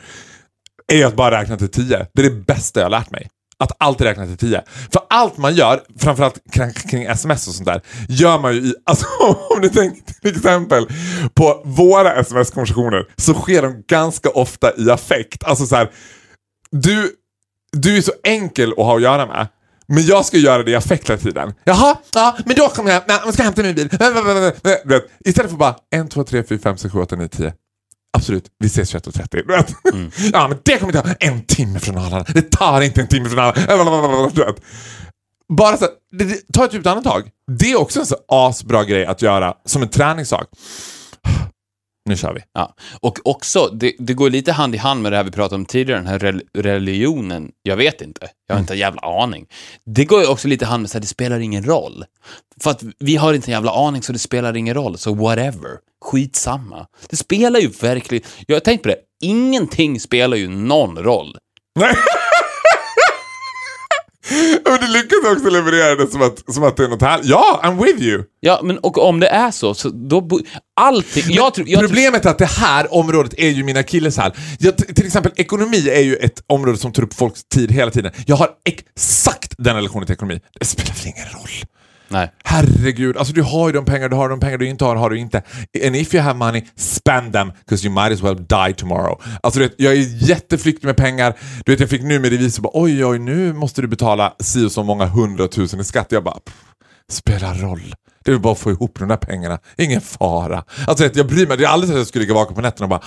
är att bara räkna till tio. Det är det bästa jag har lärt mig. Att alltid räkna till tio. För allt man gör, framförallt kring, kring sms och sånt där, gör man ju i, alltså om du tänker till exempel på våra sms-konversationer så sker de ganska ofta i affekt. Alltså så här, du, du är så enkel att ha att göra med. Men jag ska göra det i affekt hela tiden. Jaha, ja, men då kommer jag, jag ska hämta min bil. Istället för bara 1, 2, 3, 4, 5, 6, 7, 8, 9, 10. Absolut, vi ses 21.30. Du vet. Ja, men det kommer ta en timme från Arlanda. Det tar inte en timme från Arlanda. Bara så, ta ett djupt andetag. Det är också en så asbra grej att göra som en träningssak. Nu kör vi. Ja. Och också, det, det går lite hand i hand med det här vi pratade om tidigare, den här rel- religionen. Jag vet inte, jag har inte en jävla aning. Det går ju också lite hand med att det spelar ingen roll. För att vi har inte en jävla aning så det spelar ingen roll, så whatever. Skitsamma. Det spelar ju verkligen, jag har tänkt på det, ingenting spelar ju någon roll. Men du lyckas också leverera det som att, som att det är något här. Ja, I'm with you. Ja, men och om det är så, så då... Allting... Jag tror... Jag Problemet är att det här området är ju min akilleshäl. Jag- t- Till exempel ekonomi är ju ett område som tar upp folks tid hela tiden. Jag har exakt den lektionen till ekonomi. Det spelar väl ingen roll? Nej. Herregud, alltså du har ju de pengar du har, de pengar du inte har, har du inte. And if you have money, spend them, because you might as well die tomorrow. Alltså du vet, jag är jätteflyktig med pengar. Du vet, jag fick nu med revisor bara oj, oj, nu måste du betala si och så många hundratusen i skatt. Jag bara, pff, spelar roll. Det är bara att få ihop de där pengarna. Ingen fara. Alltså jag bryr mig. Det är aldrig så att jag skulle ligga vaken på nätterna och bara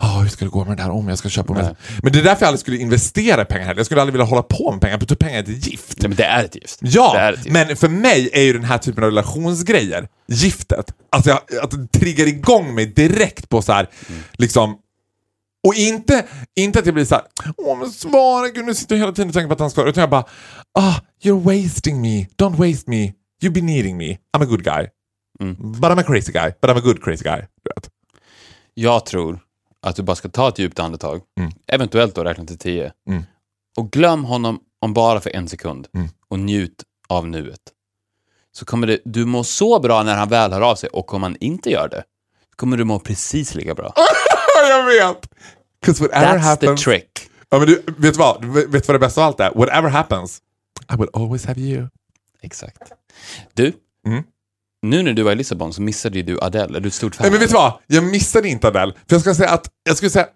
Åh, hur ska det gå med det där? Om jag ska köpa med. Men det är därför jag aldrig skulle investera pengar heller. Jag skulle aldrig vilja hålla på med pengar. För pengar är ett gift. nej men det är ett gift. Det Ja, är ett gift. men för mig är ju den här typen av relationsgrejer, giftet, alltså jag, att det triggar igång mig direkt på så här, liksom och inte, inte att jag blir så här, åh men svara, gud nu sitter jag hela tiden och tänker på att han ska, utan jag bara, ah, you're wasting me, don't waste me, you be needing me, I'm a good guy. But I'm a crazy guy, but I'm a good crazy guy. Du vet. Jag tror att du bara ska ta ett djupt andetag, eventuellt då räkna till tio, Mm. och glöm honom om bara för en sekund Mm. och njut av nuet. Så kommer det, du må så bra när han väl hör av sig och om han inte gör det, kommer du må precis lika bra. jag vet! That's happens... the trick. Ja, men du, vet du vad? Vet vad det bästa av allt är? Whatever happens, I will always have you. Exakt. Du, Mm. nu när du var i Lissabon så missade ju du Adele. Är du ett stort fan? Nej men vet du vad? Jag missade inte Adele. För jag ska säga att, jag skulle säga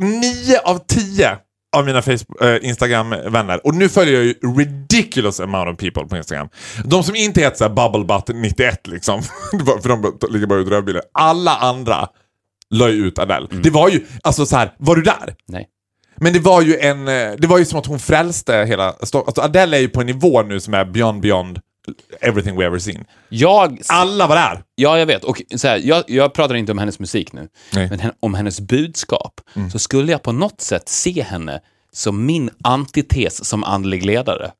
9 av 10 av mina Facebook, eh, Instagram-vänner, och nu följer jag ju ridiculous amount of people på Instagram. De som inte heter såhär bubblebutt91 liksom, för de ligger bara ut rödbilder. Alla andra la ju ut Adele. Det var ju, alltså så här, var du där? Nej. Men det var ju en, eh, det var ju som att hon frälste hela alltså Adele är ju på en nivå nu som är beyond beyond everything we ever seen. Jag, Alla var där! ja, jag vet. Och så här, jag, jag pratar inte om hennes musik nu, Nej. men om hennes budskap. Så skulle jag på något sätt se henne som min antites som andlig ledare.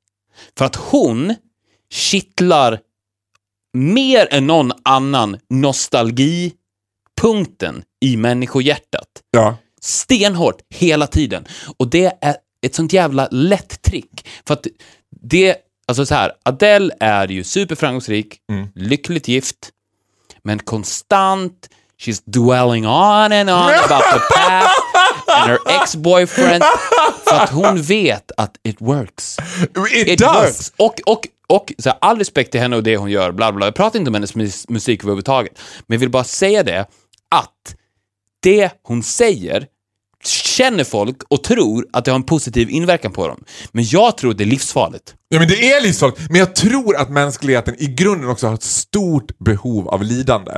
För att hon kittlar mer än någon annan nostalgipunkten i människohjärtat. Ja. stenhårt hela tiden. Och det är ett sånt jävla lätt trick. För att det, alltså så här, Adele är ju superframgångsrik, lyckligt gift, men konstant, she's dwelling on and on about the past and her ex-boyfriend. För att hon vet att it works. It, It does! works. Och, och, och så här, all respekt till henne och det hon gör, bla bla. Jag pratar inte om hennes mus- musik överhuvudtaget. Men jag vill bara säga det, att det hon säger känner folk och tror att det har en positiv inverkan på dem. Men jag tror att det är livsfarligt. Ja men det är livsfarligt, men jag tror att mänskligheten i grunden också har ett stort behov av lidande.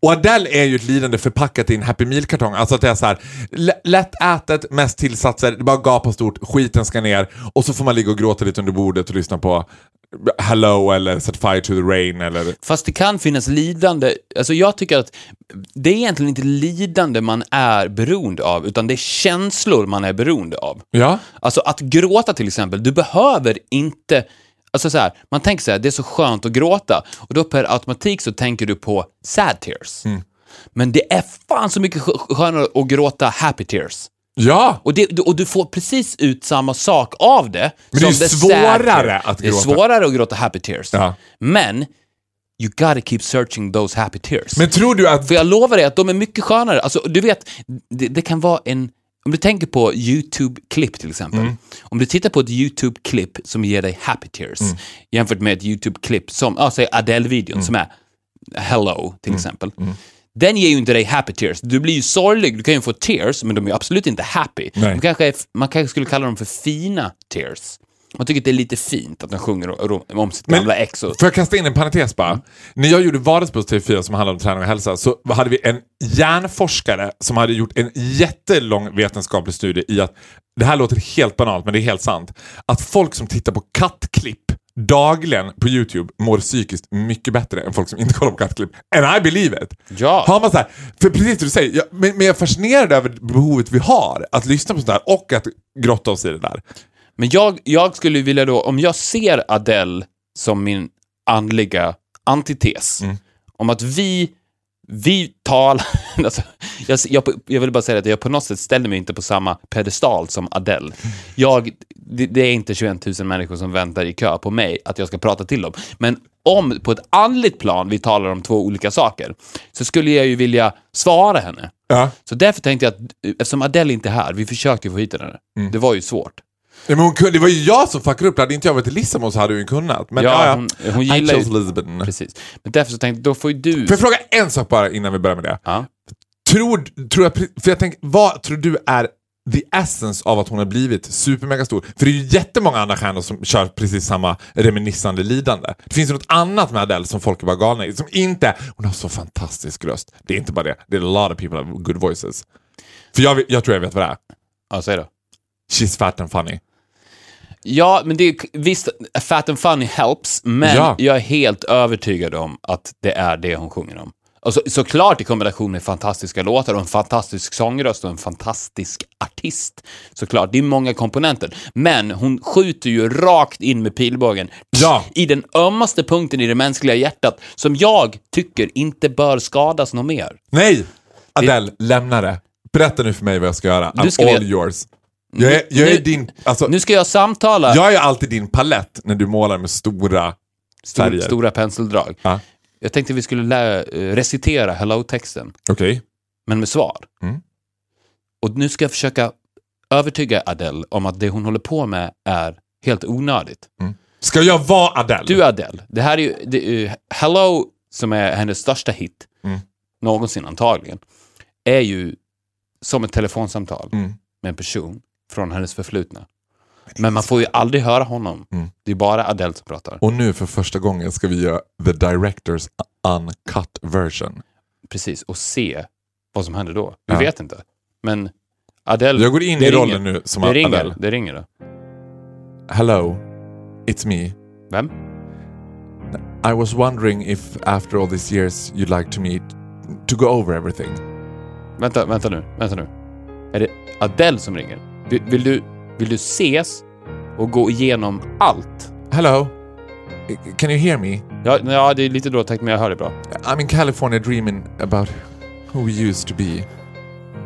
Och Adele är ju ett lidande förpackat i en Happy Meal-kartong. Alltså att det är så här, lä- lättätet, mest tillsatser, det bara gapar stort, skiten ska ner och så får man ligga och gråta lite under bordet och lyssna på Hello eller Set Fire to the Rain eller... Fast det kan finnas lidande. Alltså jag tycker att det är egentligen inte lidande man är beroende av, utan det är känslor man är beroende av. Ja? Alltså att gråta till exempel, du behöver inte... Alltså så här, man tänker så här, det är så skönt att gråta och då per automatik så tänker du på sad tears. Men det är fan så mycket skö- skönare att gråta happy tears. Ja! Och, det, och du får precis ut samma sak av det. Men det är som the sad svårare att Det är gråta. svårare att gråta happy tears. Ja. Men, you gotta keep searching those happy tears. Men tror du att... För jag lovar dig att de är mycket skönare. Alltså, du vet, det, det kan vara en... Om du tänker på YouTube-klipp till exempel. Mm. Om du tittar på ett YouTube-klipp som ger dig happy tears Mm. jämfört med ett YouTube-klipp som, ja, säg Adele-videon Mm. som är Hello till exempel. Den ger ju inte dig happy tears. Du blir ju sorglig, du kan ju få tears, men de är absolut inte happy. Kanske är, man kanske skulle kalla dem för fina tears. Man tycker att det är lite fint att de sjunger om- sitt gamla ex. Får jag kasta in en parentes bara? När jag gjorde Vardagsbuss TV4 som handlade om träning och hälsa så hade vi en hjärnforskare som hade gjort en jättelång vetenskaplig studie i att, det här låter helt banalt men det är helt sant, att folk som tittar på kattklipp dagligen på YouTube mår psykiskt mycket bättre än folk som inte kollar på kattklipp. And I believe it! Ja. Har man så här, för precis som du säger, jag, men, men jag är fascinerad över behovet vi har att lyssna på sånt där och att grotta oss i det där. Men jag, jag skulle vilja då, om jag ser Adele som min andliga antites, Mm. om att vi, vi talar, alltså, jag, jag, jag vill bara säga att jag på något sätt ställer mig inte på samma pedestal som Adele. Jag, det, det är inte 21 000 människor som väntar i kö på mig att jag ska prata till dem. Men om på ett andligt plan vi talar om två olika saker, så skulle jag ju vilja svara henne. Ja. Så därför tänkte jag att, eftersom Adele inte är här, vi försökte få hit henne, Mm. det var ju svårt. Ja, men hon kunde, det var ju jag som fuckade upp det. Hade inte jag varit i Lissabon så hade hon kunnat. Men, Ja, hon- hon gillar I ju- chose Lisbon. Precis. Men därför så tänkte jag, då får ju du... Får jag fråga en sak bara innan vi börjar med det? Ja. Tror, tror jag, för jag tänker, vad tror du är the essence av att hon har blivit supermega stor? För det är ju jättemånga andra stjärnor som kör precis samma reminissande lidande. Det finns ju något annat med Adele som folk är bara galna i. Som inte, hon har så fantastisk röst. Det är inte bara det. Det är a lot of people have good voices. För jag, jag tror jag vet vad det är. Ja, säg då. She's fat and funny. Ja, men det är, visst, Fat and Funny helps, men Ja. jag är helt övertygad om att det är det hon sjunger om. Och så, såklart i kombination med fantastiska låtar och en fantastisk sångröst och en fantastisk artist. Såklart, det är många komponenter. Men hon skjuter ju rakt in med pilbågen Ja. i den ömmaste punkten i det mänskliga hjärtat som jag tycker inte bör skadas något mer. Nej! Adele, lämna det. Berätta nu för mig vad jag ska göra. I'm all yours. Jag är, jag är Nu- din... Alltså, Nu ska jag samtala jag är alltid din palett när du målar med stora stor, färger. stora penseldrag. Ja. Jag tänkte vi skulle lä- eh, recitera hello-texten, Okej. men med svar. Mm. Och nu ska jag försöka övertyga Adele om att det hon håller på med är helt onödigt. Ska jag vara Adele? Du Adele, det här är ju, det, är ju- Hello, som är hennes största hit, Mm. någonsin antagligen, är ju som ett telefonsamtal Mm. med en person från hennes förflutna. Men man får ju aldrig höra honom. Mm. Det är bara Adele som pratar. Och nu för första gången ska vi göra the director's uncut version. Precis, och se vad som händer då. Vi Ja. vet inte. Men Adele... Jag går in i ringer. rollen nu som Det ringer, Adele. det ringer då. Hello, it's me. Vem? I was wondering if after all these years you'd like to meet to go over everything. Vänta, vänta nu, vänta nu. Är det Adele som ringer? Vill, vill, du, vill du ses och gå igenom allt? Hello, can you hear me? Ja, ja det är lite dåligt men jag hör det bra. I'm in California dreaming about who we used to be.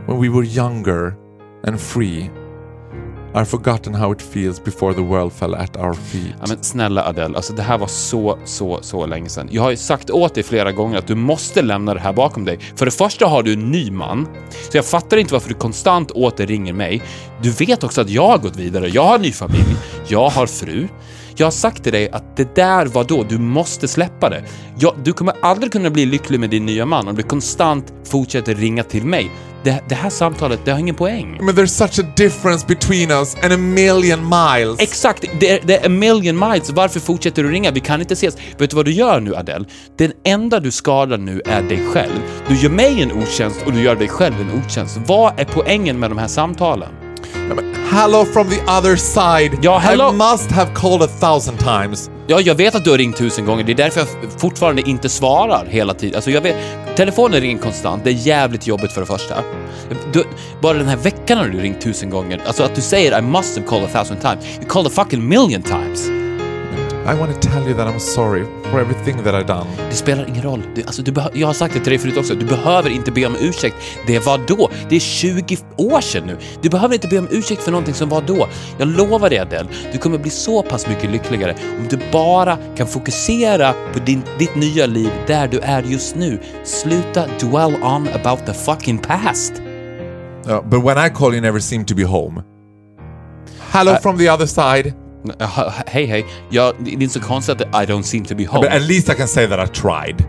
When we were younger and free. I've forgotten how it feels before the world fell at our feet. Ja, men snälla Adele, alltså det här var så, så, så länge sedan. Jag har ju sagt åt dig flera gånger att du måste lämna det här bakom dig. För det första har du en ny man, så jag fattar inte varför du konstant åter ringer mig. Du vet också att jag har gått vidare, jag har ny familj, jag har fru. Jag har sagt till dig att det där var då, du måste släppa det. Jag, du kommer aldrig kunna bli lycklig med din nya man om du konstant fortsätter ringa till mig det, det här samtalet, det har ingen poäng. Men there's such a difference between us and a million miles. Exakt, det är, det är a million miles. Varför fortsätter du ringa? Vi kan inte ses. Vet du vad du gör nu, Adele? Den enda du skadar nu är dig själv. Du gör mig en otjänst och du gör dig själv en otjänst. Vad är poängen med de här samtalen? Hello from the other side. Ja, hello. I must have called a thousand times. Ja, jag vet att du har ringt tusen gånger. Det är därför jag fortfarande inte svarar hela tiden. Alltså, jag vet, telefonen ringer konstant. Det är jävligt jobbigt för det första. Du, bara den här veckan har du ringt tusen gånger. Alltså att du säger I must have called a thousand times. You called a fucking million times. I want to tell you that I'm sorry for everything that I've done. Det spelar ingen roll. Du, alltså, du jag har sagt det till dig förut också. Du behöver inte be om ursäkt. Det var då. Det är 20 år sedan nu. Du behöver inte be om ursäkt för någonting som var då. Jag lovar dig Adele, du kommer bli så pass mycket lyckligare om du bara kan fokusera på din, ditt nya liv där du är just nu. Sluta dwell on about the fucking past. Uh, but when I call you never seem to be home. Hello I- from the other side. Hej, hej. Ja, det är inte så konstigt att I don't seem to be home. But at least I can say that I tried.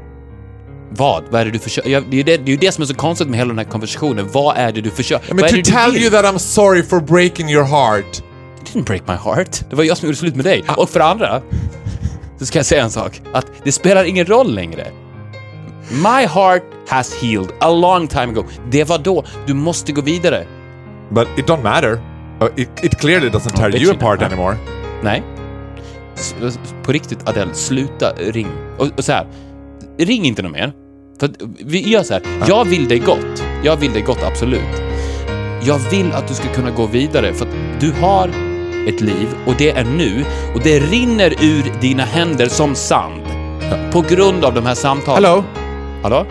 Vad? Vad är det du försöker... Ja, det, är det, det är ju det som är så konstigt med hela den här konversationen. Vad är det du försöker... I mean, to tell you that I'm sorry for breaking your heart. It didn't break my heart. Det var jag som gjorde slut med dig. Och för andra, så ska jag säga en sak. Att det spelar ingen roll längre. My heart has healed a long time ago. Det var då. Du måste gå vidare. But it don't matter. Uh, it, it clearly doesn't tear you apart anymore. Nej. S- På riktigt, Adele, sluta ring. Och, och så här, ring inte något mer. För vi gör så här, jag vill dig gott. Jag vill dig gott, absolut. Jag vill att du ska kunna gå vidare för att du har ett liv och det är nu och det rinner ur dina händer som sand. På grund av de här samtalen. Hello. Hallå?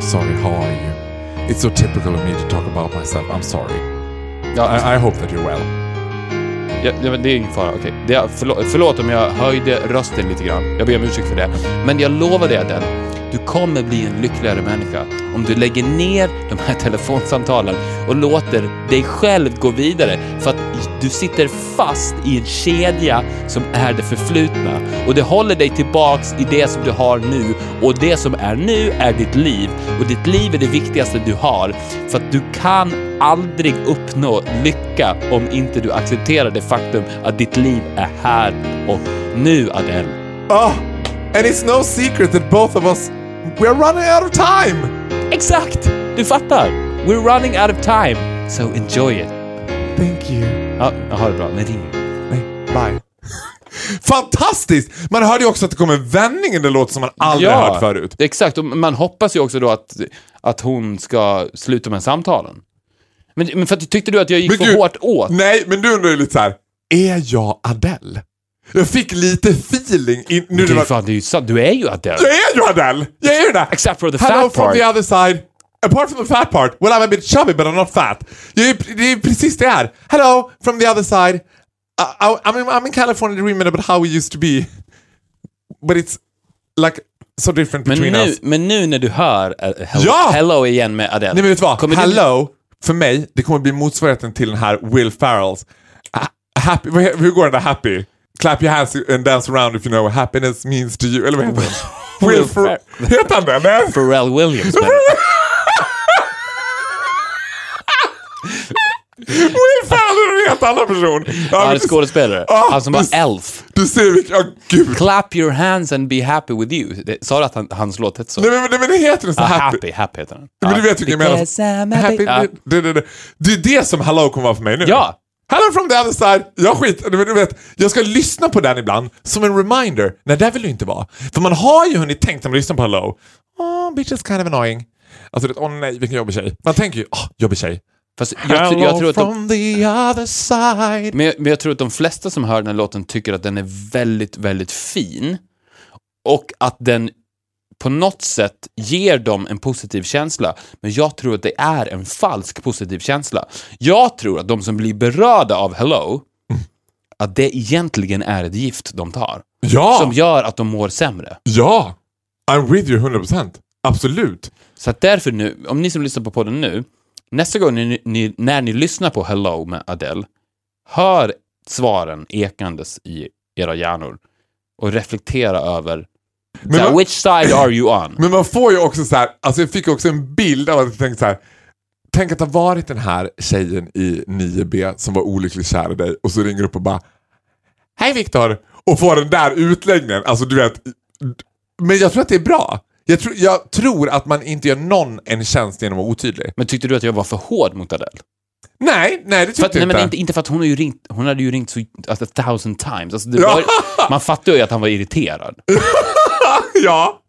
Sorry, how are you? It's so typical of me to talk about myself. I'm sorry. Ja, I, I hope that you're well. Ja, det, det är ingen fara, okej. Okay. Förlåt, förlåt om jag höjde rösten lite grann. Jag ber om ursäkt för det. Men jag lovar dig Adele, du kommer bli en lyckligare människa om du lägger ner de här telefonsamtalen och låter dig själv gå vidare. För att du sitter fast i en kedja som är det förflutna och det håller dig tillbaks i det som du har nu och det som är nu är ditt liv och ditt liv är det viktigaste du har för att du kan aldrig uppnå lycka om inte du accepterar det faktum att ditt liv är här och nu, Adele. Oh, and it's no secret that both of us, we're running out of time. Exakt! Du fattar. We're running out of time, so enjoy it. Thank you. Ja, har det bra, men ring. Nej, bye. Fantastiskt! Man hörde ju också att det kom en vändning i den låt som man aldrig hört förut. Exakt, och man hoppas ju också då att, att hon ska sluta med samtalen. Men, men för att, tyckte du att jag gick Men för du- hårt åt? Nej, men du undrar ju lite så här. är jag Adele? Jag fick lite feeling in, nu det det är var, fan, det är ju sant. Du är ju Adele. Jag är ju Adele! Jag är ju det! Except for the Hello fat from part. the other side. Apart from the fat part, well I'm a bit chubby but I'm not fat. Jag är, det är precis det här. Hello from the other side. I, I, I'm, in, I'm in California dreaming about how we used to be. But it's like so different Men between nu, us. men nu när du hör uh, hello, Ja! hello igen med Adele. Nej men vet du vad? Kommer du- Hello, för mig, det kommer bli motsvarigheten till den här Will Ferrells. Ha- Happy, hur går den där Happy? Clap your hands and dance around if you know what happiness means to you. Eller vad heter den? Will Fer... Heter han det? Nej. Pharrell Williams. Will Ferrell är en helt annan person. Ja, han är skådespelare. Ah, han som var du- Elf. Du ser vilken... Ja, gud. Clap your hands and be happy with you. Det- Sa du att han, hans låt hette så? Nej men, men det heter den så Ah, happy. happy, happy heter den. Men du Ja. vet vilken jag menar. I'm happy. Ja. Det, det, det, det är det som Hello kommer vara för mig nu. Ja. Hello from the other side. Jag skit, du vet- jag ska lyssna på den ibland som en reminder. Nej, det vill du inte vara. För man har ju hunnit tänkt när man lyssnar på Hello. Oh, bitch is kind of annoying. Alltså, åh nej, vilken jobbig tjej. Man tänker ju, åh, jobbig tjej. Fast jag, tr- jag tror att de, the other side. men, jag, men jag tror att de flesta som hör den här låten tycker att den är väldigt, väldigt fin. Och att den på något sätt ger dem en positiv känsla. Men jag tror att det är en falsk positiv känsla. Jag tror att de som blir berörda av Hello, att det egentligen är ett gift de tar. Ja, Som gör att de mår sämre. ja. I'm with you 100%. Absolut. Så att därför nu, om ni som lyssnar på podden nu, nästa gång ni, ni, när ni lyssnar på Hello med Adele, hör svaren ekandes i era hjärnor och reflektera över Men Så här, man- which side are you on? Men man får ju också så här, alltså jag fick också en bild av att jag tänkte så här. Tänk att ha varit den här tjejen i 9B som var olyckligt kär i dig och så ringer du upp och bara Hej Viktor! Och får den där utläggningen. Alltså du vet. Men jag tror att det är bra. Jag, tror- jag tror att man inte gör någon en tjänst genom att vara otydlig. Men tyckte du att jag var för hård mot Adele? Nej, nej det att, tyckte jag nej, men inte. inte, inte för att hon, har ju ringt, hon hade ju ringt så, alltså, a thousand times. Alltså, var, man fattar ju att han var irriterad. ja.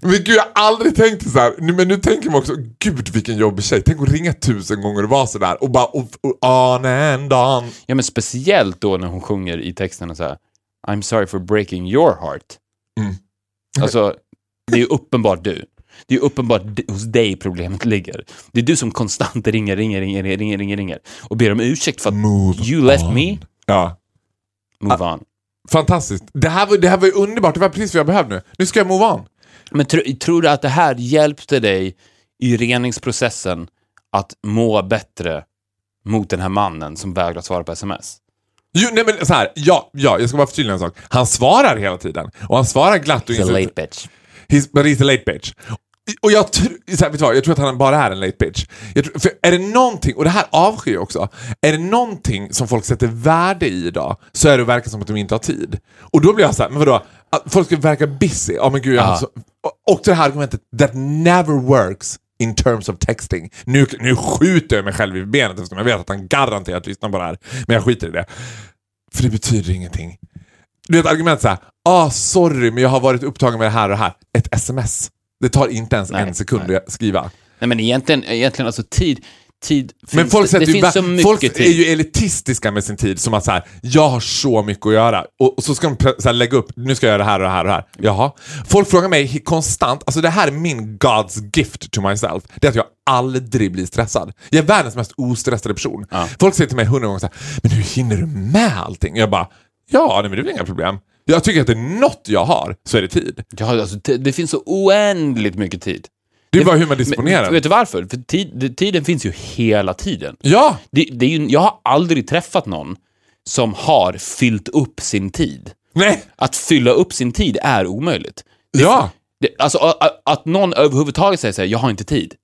Men gud, jag har aldrig tänkt så här. Nu, men nu tänker man också, gud vilken jobbig tjej. Tänk att ringa tusen gånger och vara sådär och bara och, och, on and on. Ja, men speciellt då när hon sjunger i texterna så här I'm sorry for breaking your heart. Mm. Alltså, det är ju uppenbart du. Det är ju uppenbart hos dig problemet ligger. Det är du som konstant ringer, ringer, ringer, ringer, ringer, ringer och ber om ursäkt för att Move you left on. me, Ja, move on. Fantastiskt. Det här, var, det här var ju underbart, det var precis vad jag behövde nu. Nu ska jag move on. Men tro, tror du att det här hjälpte dig i reningsprocessen att må bättre mot den här mannen som vägrar svara på sms? Jo, nej men så här, ja, ja, jag ska bara förtydliga en sak. Han svarar hela tiden. Och han svarar glatt och He's a late bitch. He's, but he's a late bitch. Och jag, så här, vet vad, jag tror att han bara är en late bitch. Tror, för är det någonting, och det här avskyr jag också, är det någonting som folk sätter värde i idag så är det att verka som att de inte har tid. Och då blir jag så här, men vadå? Att folk ska verka busy. Ja men gud, jag har så, och, och det här argumentet, that never works in terms of texting. Nu, nu skjuter jag mig själv i benet eftersom jag vet att han garanterat lyssnar på det här. Men jag skiter i det. För det betyder ingenting. Du vet argument såhär, ah sorry men jag har varit upptagen med det här och det här. Ett sms. Det tar inte ens Nej, en sekund att skriva. Nej men egentligen, egentligen alltså tid, tid Men finns folk, det, det finns så mycket folk tid. är ju elitistiska med sin tid. Som att så här, jag har så mycket att göra. Och, och så ska de så här, lägga upp, nu ska jag göra det här och det här och det här. Jaha. Folk frågar mig konstant, alltså det här är min God's gift to myself. Det är att jag aldrig blir stressad. Jag är världens mest ostressade person. Ja. Folk säger till mig hundra gånger så här, men hur hinner du med allting? Jag bara, ja nej, men det är väl inga problem. Jag tycker att det är något jag har, så är det tid. Ja, alltså, det finns så oändligt mycket tid. Det är bara hur man disponerar. Men, vet du varför? För tid, det- tiden finns ju hela tiden. Ja, Det, det är ju, jag har aldrig träffat någon som har fyllt upp sin tid. nej, Att fylla upp sin tid är omöjligt. ja. Det, alltså a- a- att någon överhuvudtaget säger såhär, jag har inte tid.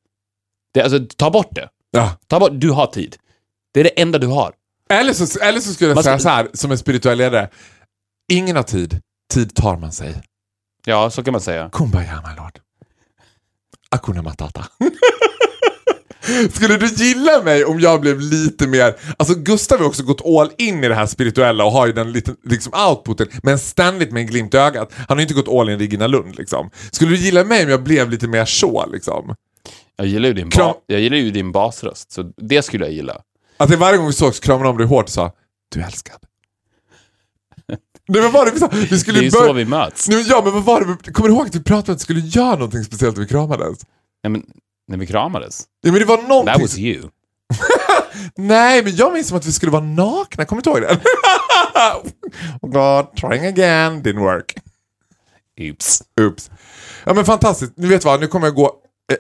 Det, alltså, ta bort det. ja. Ta bort, du har tid. Det är det enda du har. Eller så, eller så skulle jag säga så här, som en spirituell ledare. Ingen har tid, tid tar man sig. Ja, så kan man säga. Kumbaya my lord. Akuna matata. Skulle du gilla mig om jag blev lite mer... Alltså Gustav har också gått all in i det här spirituella och har ju den lite, liksom outputen, men ständigt med en glimt i ögat. Han har ju inte gått all in i Regina Lund liksom. Skulle du gilla mig om jag blev lite mer så liksom? Jag gillar ju din, Kram- jag gillar ju din basröst, så det skulle jag gilla. Att det varje gång vi sågs kramade om dig hårt och sa du är älskad. Nej men var det vi skulle Det är ju börja- så vi möts. Nej, men ja, men vad var det? Kommer du ihåg att vi pratade om att vi skulle göra någonting speciellt när vi kramades? Nej, men, när vi kramades. Ja, men det var någonting... That was you. Nej, men jag minns som att vi skulle vara nakna. Kommer du ihåg det? oh God, trying again, didn't work. Oops. Oops. Ja men fantastiskt. Ni vet vad, nu kommer jag gå... Eh,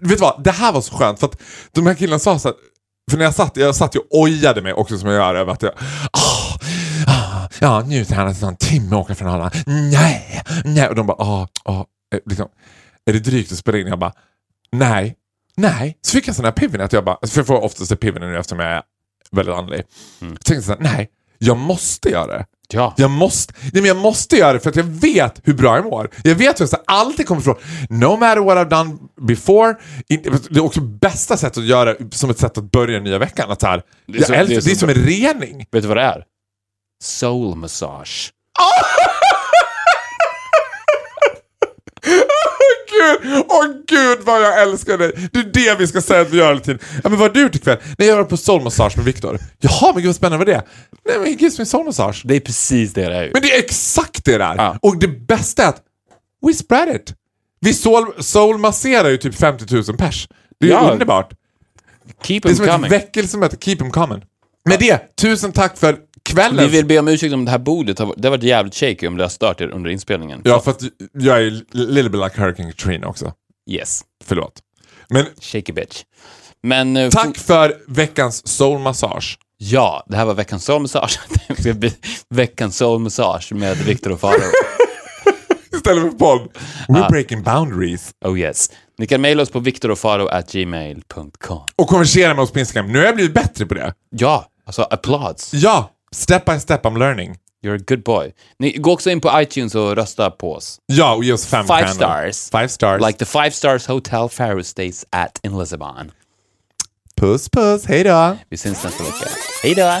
vet du vad, det här var så skönt för att de här killarna sa så här, För när jag satt, jag satt ju och ojade mig också som jag gör över att jag... ja, nu är han en timme åka från Arlanda. Nej, nej. Och de bara, ah, ah, eh, liksom, är det drygt att spela in? Jag bara, nej, nej. Så fick jag sån här piven att jag bara, för jag får oftast piven nu eftersom jag är väldigt andlig. Mm. Tänkte jag så här, nej, jag måste göra det. Ja. Jag måste, nej men jag måste göra det för att jag vet hur bra jag mår. Jag vet hur jag alltid kommer ifrån. No matter what I've done before. Det är också bästa sättet att göra som ett sätt att börja nya veckan. Att så här, Det är jag så- älskar, det det är är, så som en rening. Vet du vad det är? Soul massage. Gud, åh gud vad jag älskar dig. Det är det vi ska säga att vi gör hela tiden. Ja, men vad har du gjort ikväll? Nej, jag var på soulmassage med Viktor. Jaha, men gud vad spännande var det? Nej, men he gives me soulmassage. Det är precis det det är ju. Men det är exakt det där. Ja. Och det bästa är att we spread it. Vi soul, soulmasserar ju typ 50 000 pers. Det är ju Ja. underbart. Keep Det är som ett coming. väckelsemöte. Keep them coming. Med det, tusen tack för kvällen. Vi vill be om ursäkt om det här bordet har, det har varit jävligt shaky om det har stört er under inspelningen. Ja, för att jag är little bit like Hurricane Katrina också. Yes. Förlåt. Men Shaky bitch. Men... eh, tack för veckans soulmassage. Ja, det här var veckans soulmassage. Veckans soulmassage med Viktor och Farao. istället för podd. We're breaking boundaries. Oh yes. Ni kan mejla oss på viktorofaro.gmail.com. Och konversera med oss på Instagram. Nu har jag blivit bättre på det. Ja, alltså applåds. Ja, step by step I'm learning. You're a good boy. Ni, gå också in på iTunes och rösta på oss. Ja, och ge oss fem Five stars. Five stars. Like the five stars hotel Pharaoh stays at in Lisbon. Puss puss, hej då. Vi syns nästa vecka. Hej då!